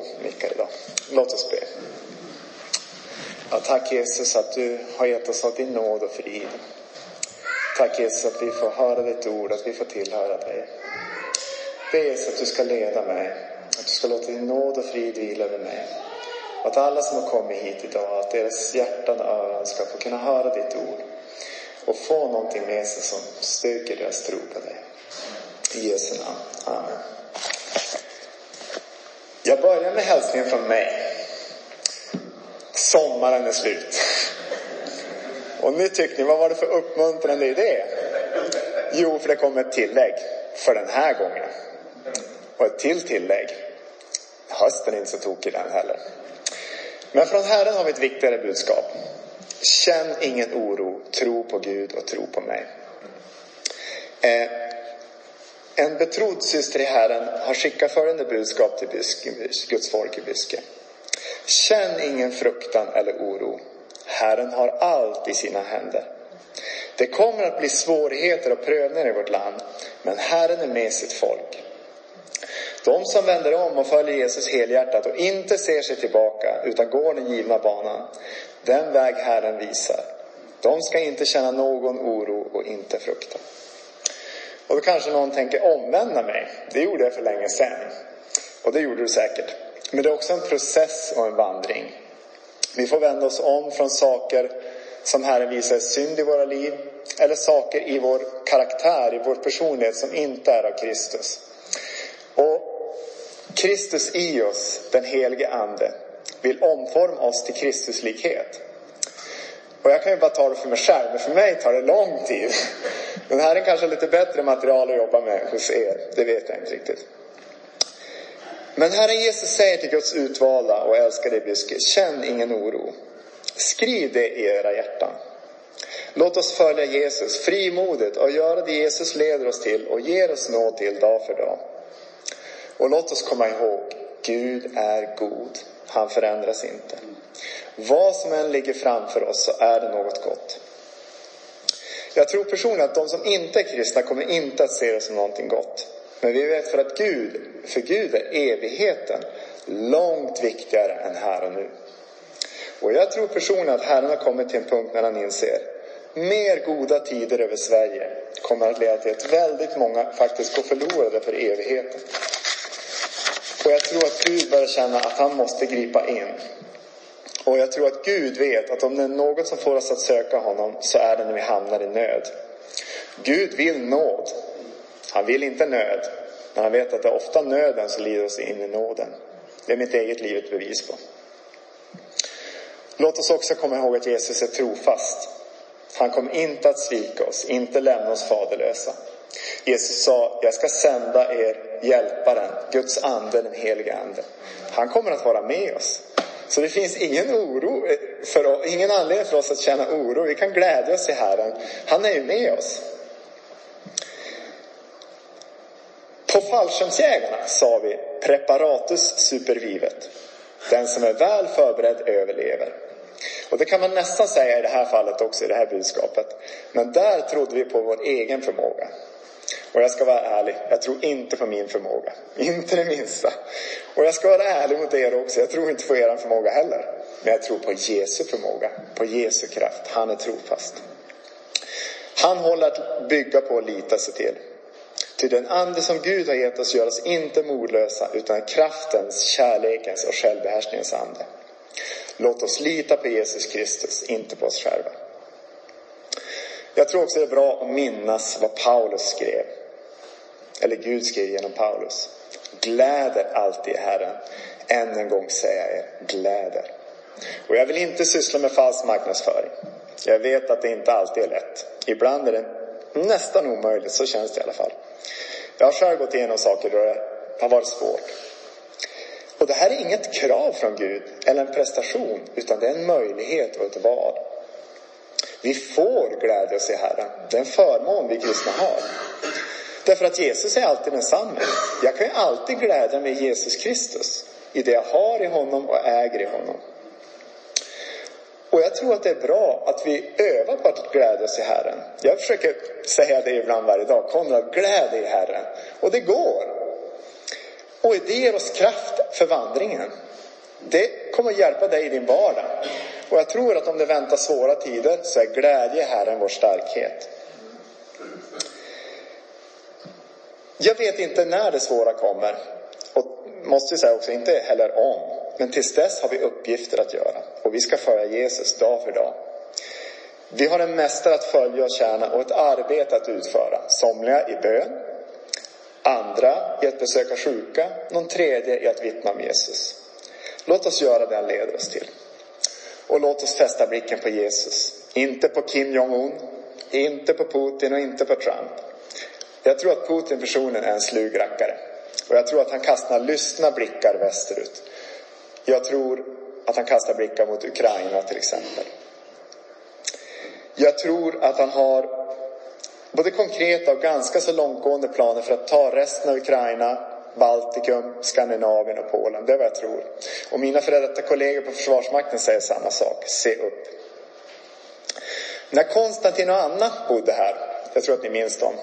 två mickar idag. Låt oss be. Ja, tack Jesus att du har gett oss av din nåd och frid. Tack Jesus att vi får höra ditt ord, att vi får tillhöra dig. Be Jesus att du ska leda mig, att du ska låta din nåd och frid vila över mig. Att alla som har kommit hit idag, att deras hjärtan och öron ska få kunna höra ditt ord och få någonting med sig som styrker deras tro på dig. I Jesu namn. Amen. Jag börjar med hälsningen från mig. Sommaren är slut. Och nu tycker ni, vad var det för uppmuntrande idé? Jo, för det kom ett tillägg för den här gången. Och ett till tillägg. Hösten är inte så tokig den heller. Men från Herren har vi ett viktigare budskap. Känn ingen oro, tro på Gud och tro på mig. Eh, en betrodd syster i Herren har skickat följande budskap till Guds folk i Byske. Känn ingen fruktan eller oro. Herren har allt i sina händer. Det kommer att bli svårigheter och prövningar i vårt land, men Herren är med sitt folk. De som vänder om och följer Jesus helhjärtat och inte ser sig tillbaka utan går den givna banan, den väg Herren visar. De ska inte känna någon oro och inte frukta. Och då kanske någon tänker omvända mig. Det gjorde jag för länge sedan. Och det gjorde du säkert. Men det är också en process och en vandring. Vi får vända oss om från saker som Herren visar är synd i våra liv. Eller saker i vår karaktär, i vår personlighet som inte är av Kristus. Och Kristus i oss, den helige Ande, vill omforma oss till Kristuslikhet. Och jag kan ju bara ta det för mig själv, men för mig tar det lång tid. Den här är kanske lite bättre material att jobba med hos er, det vet jag inte riktigt. Men Herren Jesus säger till Guds utvalda och älskade Byske, känn ingen oro. Skriv det i era hjärtan. Låt oss följa Jesus frimodigt och göra det Jesus leder oss till och ger oss nåd till dag för dag. Och låt oss komma ihåg, Gud är god. Han förändras inte. Vad som än ligger framför oss så är det något gott. Jag tror personligen att de som inte är kristna kommer inte att se det som någonting gott. Men vi vet för att Gud, för Gud är evigheten långt viktigare än här och nu. Och jag tror personligen att Herren har kommit till en punkt när han inser mer goda tider över Sverige kommer att leda till att väldigt många faktiskt går förlorade för evigheten. Och jag tror att Gud börjar känna att han måste gripa in. Och jag tror att Gud vet att om det är något som får oss att söka honom så är det när vi hamnar i nöd. Gud vill nåd. Han vill inte nöd. Men han vet att det är ofta nöden som lider oss in i nåden. Det är mitt eget liv ett bevis på. Låt oss också komma ihåg att Jesus är trofast. Han kommer inte att svika oss, inte lämna oss faderlösa. Jesus sa, jag ska sända er hjälparen, Guds ande, den helige ande. Han kommer att vara med oss. Så det finns ingen oro, eh, för, ingen anledning för oss att känna oro. Vi kan glädja oss i Herren. Han är ju med oss. På fallskärmsjägarna sa vi preparatus supervivet. Den som är väl förberedd överlever. Och det kan man nästan säga i det här fallet också, i det här budskapet. Men där trodde vi på vår egen förmåga. Och jag ska vara ärlig, jag tror inte på min förmåga. Inte det minsta. Och jag ska vara ärlig mot er också, jag tror inte på er förmåga heller. Men jag tror på Jesu förmåga, på Jesu kraft. Han är trofast. Han håller att bygga på och lita sig till. Till den ande som Gud har gett oss gör oss inte modlösa utan kraftens, kärlekens och självbehärskningens ande. Låt oss lita på Jesus Kristus, inte på oss själva. Jag tror också det är bra att minnas vad Paulus skrev. Eller Gud skrev genom Paulus. Gläder alltid Herren. Än en gång säger jag er, gläder. Och jag vill inte syssla med falsk marknadsföring. Jag vet att det inte alltid är lätt. Ibland är det nästan omöjligt, så känns det i alla fall. Jag har själv gått igenom saker då det har varit svårt. Och det här är inget krav från Gud eller en prestation, utan det är en möjlighet och ett val. Vi får glädja oss i Herren. Det är en förmån vi kristna har. Därför att Jesus är alltid densamme. Jag kan ju alltid glädja mig i Jesus Kristus. I det jag har i honom och äger i honom. Och jag tror att det är bra att vi övar på att glädja oss i Herren. Jag försöker säga det ibland varje dag. Konrad, gläd dig i Herren. Och det går. Och det ger oss kraft för vandringen. Det kommer att hjälpa dig i din vardag. Och jag tror att om det väntar svåra tider så är glädje Herren vår starkhet. Jag vet inte när det svåra kommer. Och måste säga också, inte heller om. Men tills dess har vi uppgifter att göra. Och vi ska följa Jesus dag för dag. Vi har en mästare att följa och tjäna och ett arbete att utföra. Somliga i bön, andra i att besöka sjuka, någon tredje i att vittna om Jesus. Låt oss göra det han leder oss till. Och låt oss fästa blicken på Jesus. Inte på Kim Jong-Un, inte på Putin och inte på Trump. Jag tror att Putin personen är en slug rackare. Och jag tror att han kastar lystna blickar västerut. Jag tror att han kastar blickar mot Ukraina till exempel. Jag tror att han har både konkreta och ganska så långtgående planer för att ta resten av Ukraina, Baltikum, Skandinavien och Polen. Det är vad jag tror. Och mina före detta kollegor på Försvarsmakten säger samma sak. Se upp. När Konstantin och Anna bodde här, jag tror att ni minns dem.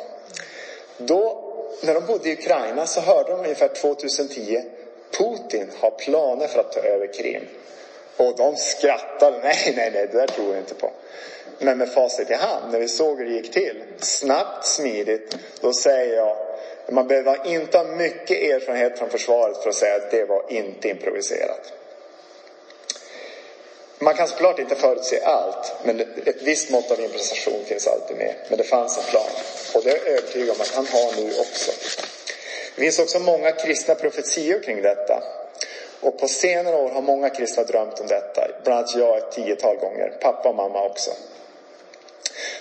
Då, när de bodde i Ukraina så hörde de ungefär 2010 Putin har planer för att ta över Krim. Och de skrattade. Nej, nej, nej, det där tror jag inte på. Men med facit i hand, när vi såg hur det gick till, snabbt, smidigt, då säger jag, man behöver inte ha mycket erfarenhet från försvaret för att säga att det var inte improviserat. Man kan såklart inte förutse allt, men ett visst mått av improvisation finns alltid med. Men det fanns en plan. Och det är jag övertygad om att han har nu också. Det finns också många kristna profetior kring detta. Och på senare år har många kristna drömt om detta. Bland annat jag ett tiotal gånger. Pappa och mamma också.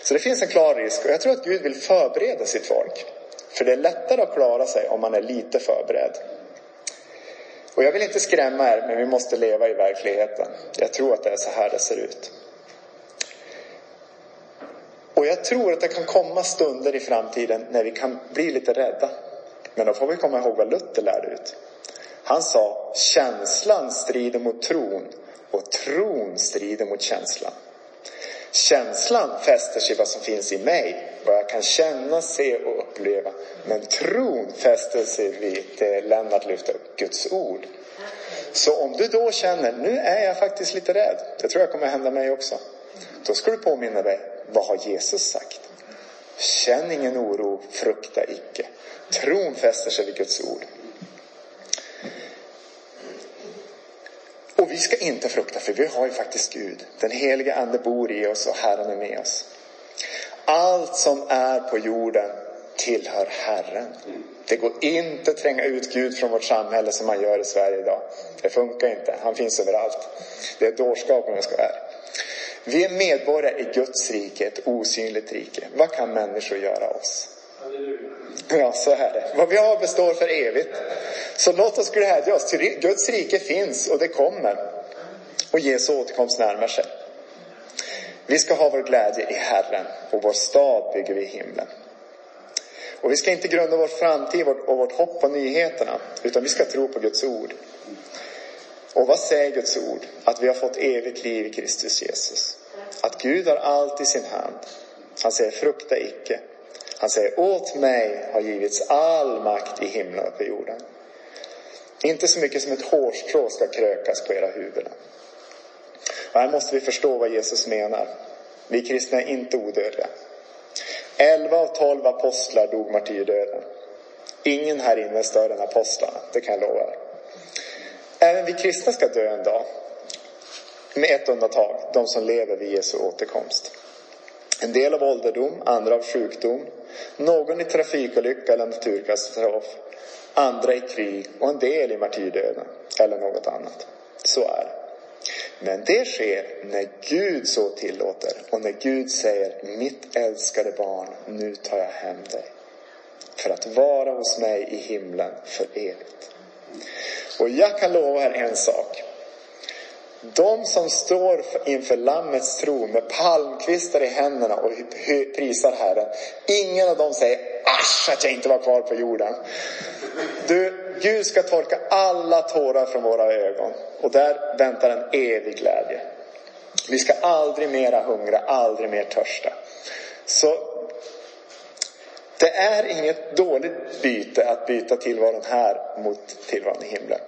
Så det finns en klar risk och jag tror att Gud vill förbereda sitt folk. För det är lättare att klara sig om man är lite förberedd. Och jag vill inte skrämma er, men vi måste leva i verkligheten. Jag tror att det är så här det ser ut. Och jag tror att det kan komma stunder i framtiden när vi kan bli lite rädda. Men då får vi komma ihåg vad Luther lärde ut. Han sa känslan strider mot tron och tron strider mot känslan. Känslan fäster sig vad som finns i mig, vad jag kan känna, se och uppleva. Men tron fäster sig vid det eh, Lennart lyfte upp, Guds ord. Så om du då känner, nu är jag faktiskt lite rädd. Det tror jag kommer hända mig också. Då ska du påminna dig, vad har Jesus sagt? Känn ingen oro, frukta icke. Tron fäster sig vid Guds ord. Och vi ska inte frukta för vi har ju faktiskt Gud. Den heliga ande bor i oss och Herren är med oss. Allt som är på jorden tillhör Herren. Det går inte att tränga ut Gud från vårt samhälle som man gör i Sverige idag. Det funkar inte. Han finns överallt. Det är dårskap om jag ska vara Vi är medborgare i Guds rike, ett osynligt rike. Vad kan människor göra oss? Ja, så är det. Vad vi har består för evigt. Så låt oss glädja oss. Guds rike finns och det kommer. Och Jesu återkomst närmar sig. Vi ska ha vår glädje i Herren och vår stad bygger vi i himlen. Och vi ska inte grunda vår framtid och vårt hopp på nyheterna, utan vi ska tro på Guds ord. Och vad säger Guds ord? Att vi har fått evigt liv i Kristus Jesus. Att Gud har allt i sin hand. Han säger frukta icke. Han säger åt mig har givits all makt i himlen och på jorden. Inte så mycket som ett hårstrå ska krökas på era huvuden. Och här måste vi förstå vad Jesus menar. Vi kristna är inte odödliga. Elva av tolv apostlar dog martyrdöden. Ingen här inne är större än apostlarna, det kan jag lova er. Även vi kristna ska dö en dag. Med ett undantag, de som lever vid Jesu återkomst. En del av ålderdom, andra av sjukdom, någon i trafikolycka eller naturkatastrof, andra i krig och en del i martyrdöden eller något annat. Så är det. Men det sker när Gud så tillåter och när Gud säger mitt älskade barn, nu tar jag hem dig. För att vara hos mig i himlen för evigt. Och jag kan lova er en sak. De som står inför Lammets tron med palmkvistar i händerna och prisar Herren. Ingen av dem säger asch att jag inte var kvar på jorden. Du, Gud ska torka alla tårar från våra ögon. Och där väntar en evig glädje. Vi ska aldrig mera hungra, aldrig mer törsta. Så Det är inget dåligt byte att byta tillvaron här mot tillvaron i himlen.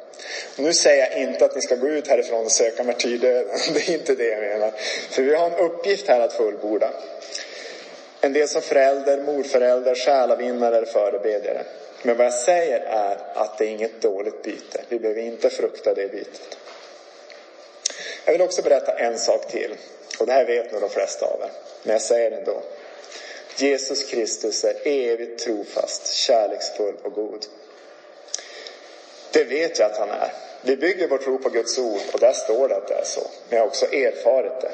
Nu säger jag inte att ni ska gå ut härifrån och söka martyrdöden. Det är inte det jag menar. För vi har en uppgift här att fullborda. En del som förälder, morförälder, själavinnare eller förebedjare. Men vad jag säger är att det är inget dåligt byte. Vi behöver inte frukta det bytet. Jag vill också berätta en sak till. Och det här vet nog de flesta av er. Men jag säger det ändå. Jesus Kristus är evigt trofast, kärleksfull och god. Det vet jag att han är. Vi bygger vår tro på Guds ord och där står det att det är så. Men jag har också erfarit det.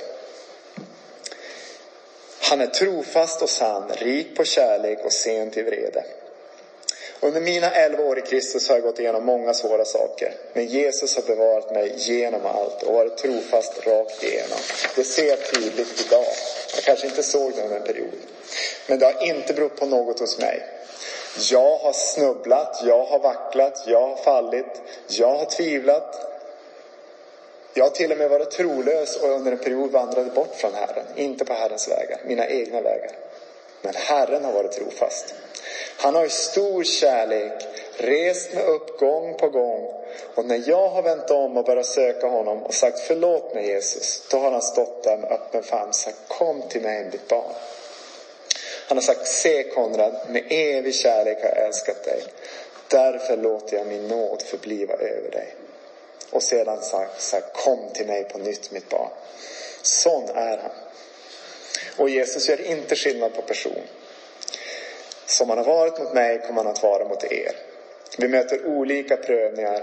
Han är trofast och sann, rik på kärlek och sen till vrede. Under mina elva år i Kristus har jag gått igenom många svåra saker. Men Jesus har bevarat mig genom allt och varit trofast rakt igenom. Det ser jag tydligt idag. Jag kanske inte såg det under en period. Men det har inte berott på något hos mig. Jag har snubblat, jag har vacklat, jag har fallit, jag har tvivlat. Jag har till och med varit trolös och under en period vandrade bort från Herren. Inte på Herrens vägar, mina egna vägar. Men Herren har varit trofast. Han har i stor kärlek rest mig upp gång på gång. Och när jag har vänt om och börjat söka honom och sagt förlåt mig Jesus. Då har han stått där med öppen famn och sagt kom till mig mitt barn. Han har sagt se Konrad, med evig kärlek har jag älskat dig. Därför låter jag min nåd förbliva över dig. Och sedan sagt, sagt kom till mig på nytt mitt barn. Sån är han. Och Jesus gör inte skillnad på person. Som han har varit mot mig kommer han att vara mot er. Vi möter olika prövningar,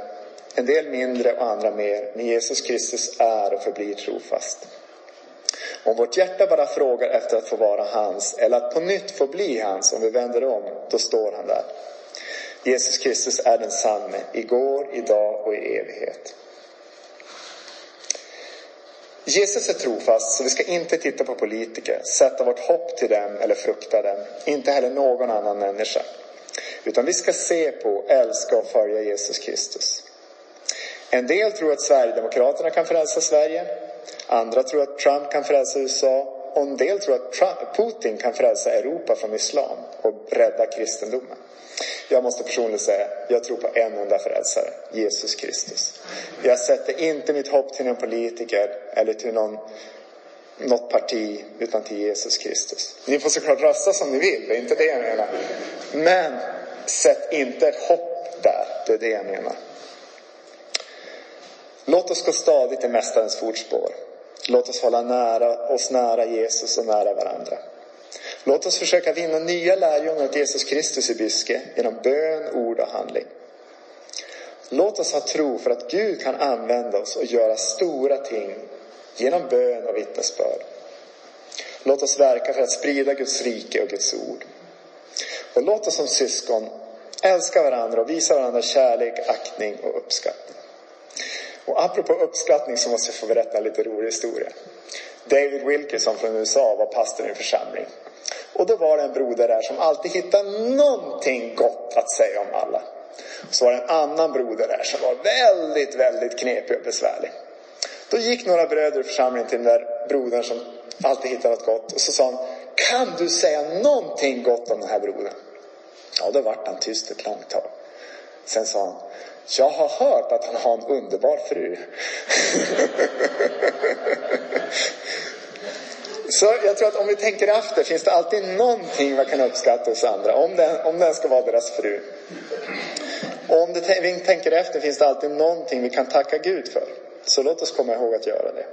en del mindre och andra mer, men Jesus Kristus är och förblir trofast. Om vårt hjärta bara frågar efter att få vara hans eller att på nytt få bli hans om vi vänder om, då står han där. Jesus Kristus är densamme igår, idag och i evighet. Jesus är trofast, så vi ska inte titta på politiker, sätta vårt hopp till dem eller frukta dem. Inte heller någon annan människa. Utan vi ska se på, älska och följa Jesus Kristus. En del tror att Sverigedemokraterna kan frälsa Sverige. Andra tror att Trump kan frälsa USA. Och en del tror att Trump, Putin kan frälsa Europa från islam och rädda kristendomen. Jag måste personligen säga, jag tror på en enda frälsare, Jesus Kristus. Jag sätter inte mitt hopp till någon politiker eller till någon, något parti, utan till Jesus Kristus. Ni får såklart rösta som ni vill, det är inte det jag menar. Men sätt inte ett hopp där, det är det jag menar. Låt oss gå stadigt i Mästarens fotspår. Låt oss hålla nära, oss nära Jesus och nära varandra. Låt oss försöka vinna nya lärjungar till Jesus Kristus i Byske genom bön, ord och handling. Låt oss ha tro för att Gud kan använda oss och göra stora ting genom bön och vittnesbörd. Låt oss verka för att sprida Guds rike och Guds ord. Och låt oss som syskon älska varandra och visa varandra kärlek, aktning och uppskattning. Och apropå uppskattning så måste jag få berätta en lite rolig historia. David Wilkerson från USA var pastor i en församling. Och då var det en broder där som alltid hittade någonting gott att säga om alla. Så var det en annan broder där som var väldigt, väldigt knepig och besvärlig. Då gick några bröder i församlingen till den där brodern som alltid hittade något gott och så sa han Kan du säga någonting gott om den här brodern? Ja, då vart han tyst ett långt tag. Sen sa han jag har hört att han har en underbar fru. Så jag tror att om vi tänker efter finns det alltid någonting man kan uppskatta hos andra. Om den, om den ska vara deras fru. Och om det, vi tänker efter finns det alltid någonting vi kan tacka Gud för. Så låt oss komma ihåg att göra det.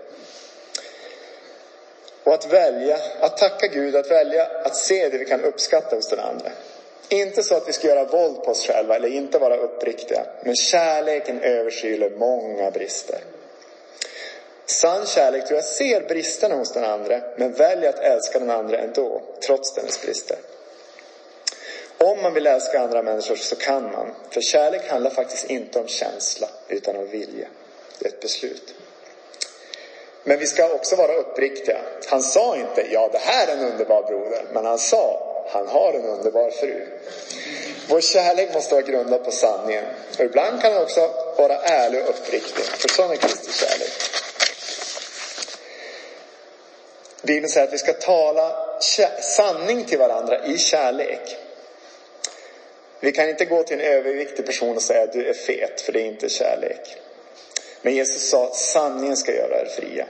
Och att välja, att tacka Gud, att välja att se det vi kan uppskatta hos den andra. Inte så att vi ska göra våld på oss själva eller inte vara uppriktiga. Men kärleken överskyler många brister. Sann kärlek tror jag ser bristerna hos den andra men väljer att älska den andra ändå, trots dennes brister. Om man vill älska andra människor så kan man. För kärlek handlar faktiskt inte om känsla utan om vilja. Det är ett beslut. Men vi ska också vara uppriktiga. Han sa inte ja det här är en underbar broder. Men han sa han har en underbar fru. Vår kärlek måste vara grundad på sanningen. Och ibland kan den också vara ärlig och uppriktig. För sån är Kristi kärlek. Bibeln säger att vi ska tala sanning till varandra i kärlek. Vi kan inte gå till en överviktig person och säga du är fet, för det är inte kärlek. Men Jesus sa sanningen ska göra er fria.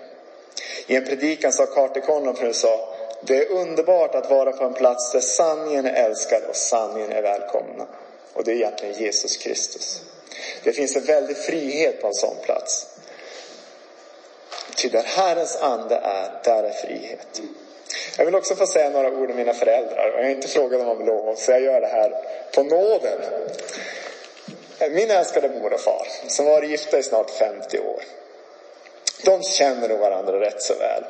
I en predikan sa Carter Conlon sa det är underbart att vara på en plats där sanningen är älskad och sanningen är välkomna. Och det är egentligen Jesus Kristus. Det finns en väldig frihet på en sån plats. Ty där Herrens ande är, där är frihet. Jag vill också få säga några ord om mina föräldrar och jag har inte frågat dem om lov så jag gör det här på nåden. Min älskade mor och far som varit gifta i snart 50 år. De känner nog varandra rätt så väl.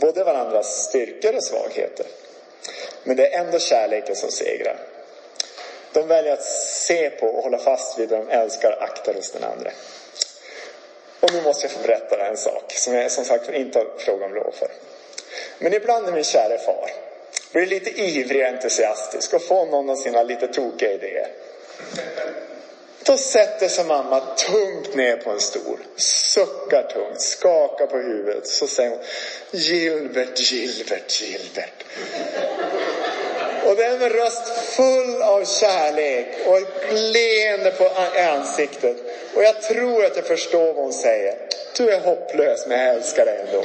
Både varandras styrkor och svagheter. Men det är ändå kärleken som segrar. De väljer att se på och hålla fast vid det de älskar och aktar hos den andra. Och nu måste jag få berätta en sak som jag som sagt inte har frågat om lov för. Men ibland är min käre far blir lite ivrig och entusiastisk och får någon av sina lite tokiga idéer. Då sätter sig mamma tungt ner på en stol, suckar tungt, skakar på huvudet. Så säger hon Gilbert, Gilbert, Gilbert. Och det är en röst full av kärlek och ett leende på ansiktet. Och jag tror att jag förstår vad hon säger. Du är hopplös men jag älskar dig ändå.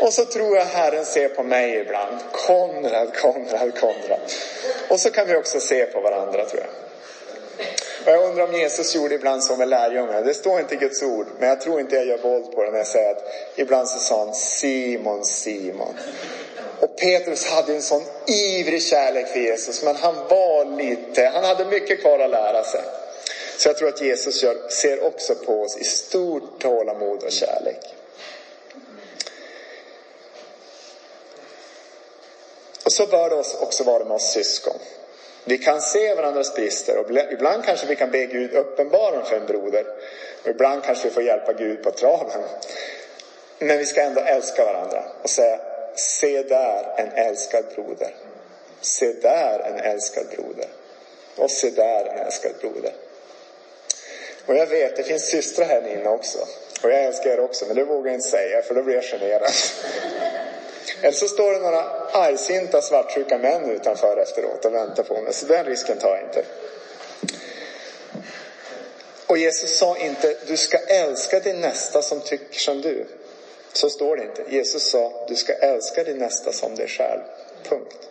Och så tror jag Herren ser på mig ibland. Konrad, Konrad, Konrad. Och så kan vi också se på varandra tror jag. Och jag undrar om Jesus gjorde ibland så med lärjungarna. Det står inte i Guds ord, men jag tror inte jag gör våld på det när jag säger att ibland så sa han Simon, Simon. Och Petrus hade en sån ivrig kärlek för Jesus, men han var lite, han hade mycket kvar att lära sig. Så jag tror att Jesus gör, ser också på oss i stort tålamod och kärlek. Och så bör det också vara med oss syskon. Vi kan se varandras brister och ibland kanske vi kan be Gud uppenbara dem för en broder. Och ibland kanske vi får hjälpa Gud på traven. Men vi ska ändå älska varandra och säga, se där en älskad broder. Se där en älskad broder. Och se där en älskad broder. Och jag vet, det finns systrar här inne också. Och jag älskar er också, men det vågar jag inte säga för då blir jag generad. Eller så står det några argsinta svartsjuka män utanför efteråt och väntar på mig. Så den risken tar jag inte. Och Jesus sa inte, du ska älska din nästa som tycker som du. Så står det inte. Jesus sa, du ska älska din nästa som dig själv. Punkt.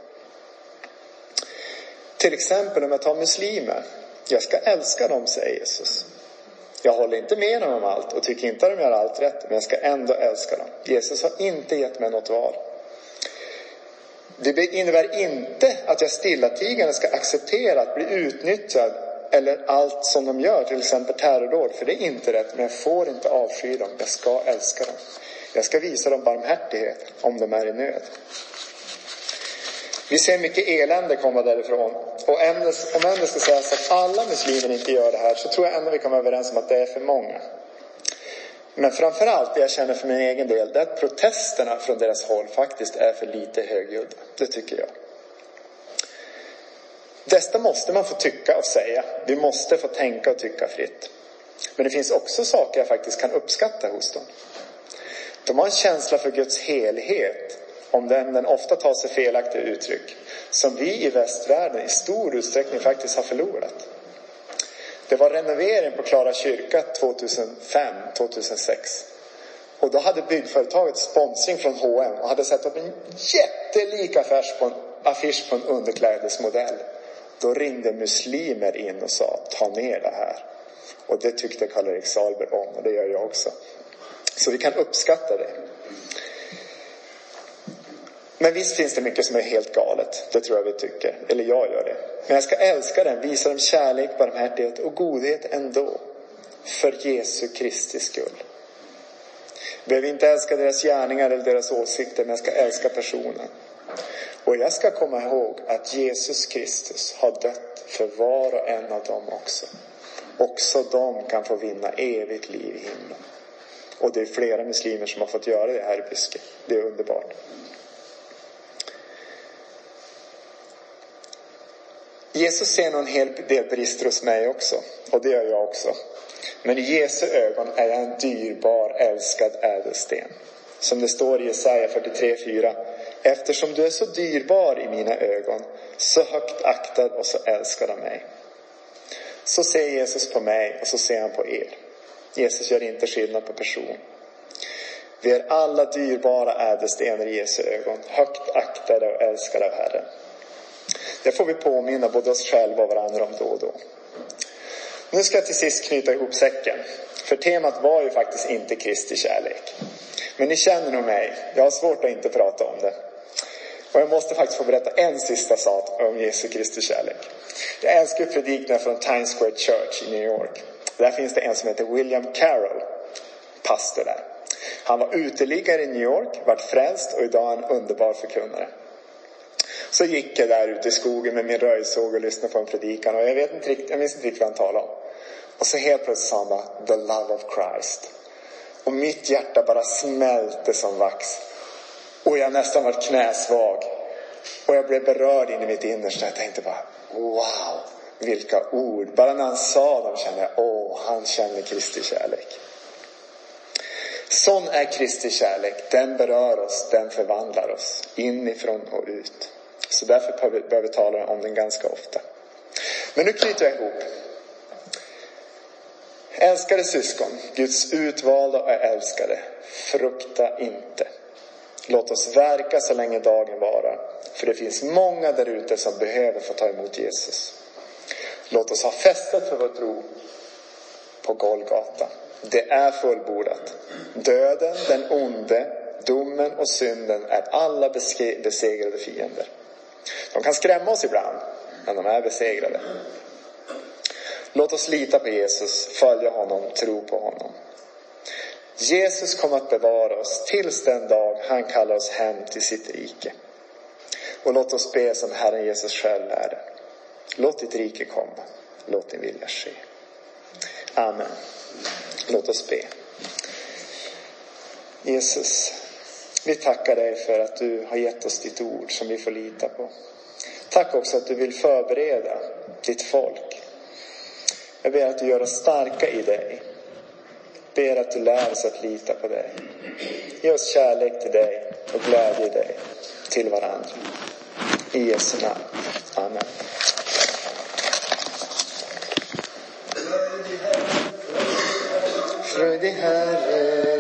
Till exempel om jag tar muslimer. Jag ska älska dem, säger Jesus. Jag håller inte med dem om allt och tycker inte att de gör allt rätt, men jag ska ändå älska dem. Jesus har inte gett mig något val. Det innebär inte att jag stillatigande ska acceptera att bli utnyttjad eller allt som de gör, till exempel terrordåd, för det är inte rätt. Men jag får inte avsky dem, jag ska älska dem. Jag ska visa dem barmhärtighet om de är i nöd. Vi ser mycket elände komma därifrån. Och om än det ska sägas att alla muslimer inte gör det här så tror jag ändå vi kan vara överens om att det är för många. Men framförallt det jag känner för min egen del, det är att protesterna från deras håll faktiskt är för lite högljudda. Det tycker jag. Detta måste man få tycka och säga. Vi måste få tänka och tycka fritt. Men det finns också saker jag faktiskt kan uppskatta hos dem. De har en känsla för Guds helhet, om den, den ofta tar sig felaktiga uttryck, som vi i västvärlden i stor utsträckning faktiskt har förlorat. Det var renovering på Klara kyrka 2005, 2006. Och då hade byggföretaget sponsring från H&M och hade satt upp en jättelik affisch på en, affisch på en underklädesmodell. Då ringde muslimer in och sa ta ner det här. Och det tyckte Karl-Erik Sahlberg om och det gör jag också. Så vi kan uppskatta det. Men visst finns det mycket som är helt galet. Det tror jag vi tycker. Eller jag gör det. Men jag ska älska den, visa dem kärlek, barmhärtighet och godhet ändå. För Jesu Kristi skull. Behöver inte älska deras gärningar eller deras åsikter, men jag ska älska personen. Och jag ska komma ihåg att Jesus Kristus har dött för var och en av dem också. Också de kan få vinna evigt liv i himlen. Och det är flera muslimer som har fått göra det här i Byske. Det är underbart. Jesus ser nog en hel del brister hos mig också. Och det gör jag också. Men i Jesu ögon är jag en dyrbar, älskad ädelsten. Som det står i Jesaja 43.4. eftersom du är så dyrbar i mina ögon, så högt aktad och så älskad av mig. Så ser Jesus på mig och så ser han på er. Jesus gör inte skillnad på person. Vi är alla dyrbara ädelstenar i Jesu ögon, högt aktade och älskade av Herren. Det får vi påminna både oss själva och varandra om då och då. Nu ska jag till sist knyta ihop säcken. För temat var ju faktiskt inte Kristi kärlek. Men ni känner nog mig. Jag har svårt att inte prata om det. Och jag måste faktiskt få berätta en sista sak om Jesu Kristi kärlek. Jag älskar predikningar från Times Square Church i New York. Där finns det en som heter William Carroll, pastor där. Han var uteliggare i New York, vart frälst och idag är han underbar förkunnare. Så gick jag där ute i skogen med min röjsåg och lyssnade på en predikan och jag, vet inte riktigt, jag minns inte riktigt vad han talade om. Och så helt plötsligt sa han bara, the love of Christ. Och mitt hjärta bara smälte som vax. Och jag nästan var knäsvag. Och jag blev berörd in i mitt innersta. Jag tänkte bara, wow, vilka ord. Bara när han sa dem kände jag, åh, han känner Kristi kärlek. Sån är Kristi kärlek. Den berör oss, den förvandlar oss inifrån och ut. Så därför behöver vi tala om den ganska ofta. Men nu knyter jag ihop. Älskade syskon, Guds utvalda och älskade, frukta inte. Låt oss verka så länge dagen varar. För det finns många där ute som behöver få ta emot Jesus. Låt oss ha fästet för vår tro på Golgata. Det är fullbordat. Döden, den onde, domen och synden är alla besegrade fiender. De kan skrämma oss ibland, men de är besegrade. Låt oss lita på Jesus, följa honom, tro på honom. Jesus kommer att bevara oss tills den dag han kallar oss hem till sitt rike. Och låt oss be som Herren Jesus själv lärde. Låt ditt rike komma. Låt din vilja ske. Amen. Låt oss be. Jesus, vi tackar dig för att du har gett oss ditt ord som vi får lita på. Tack också att du vill förbereda ditt folk. Jag ber att du gör oss starka i dig. Ber att du lär oss att lita på dig. Ge oss kärlek till dig och glädje i dig, till varandra. I Jesu namn. Amen. Hare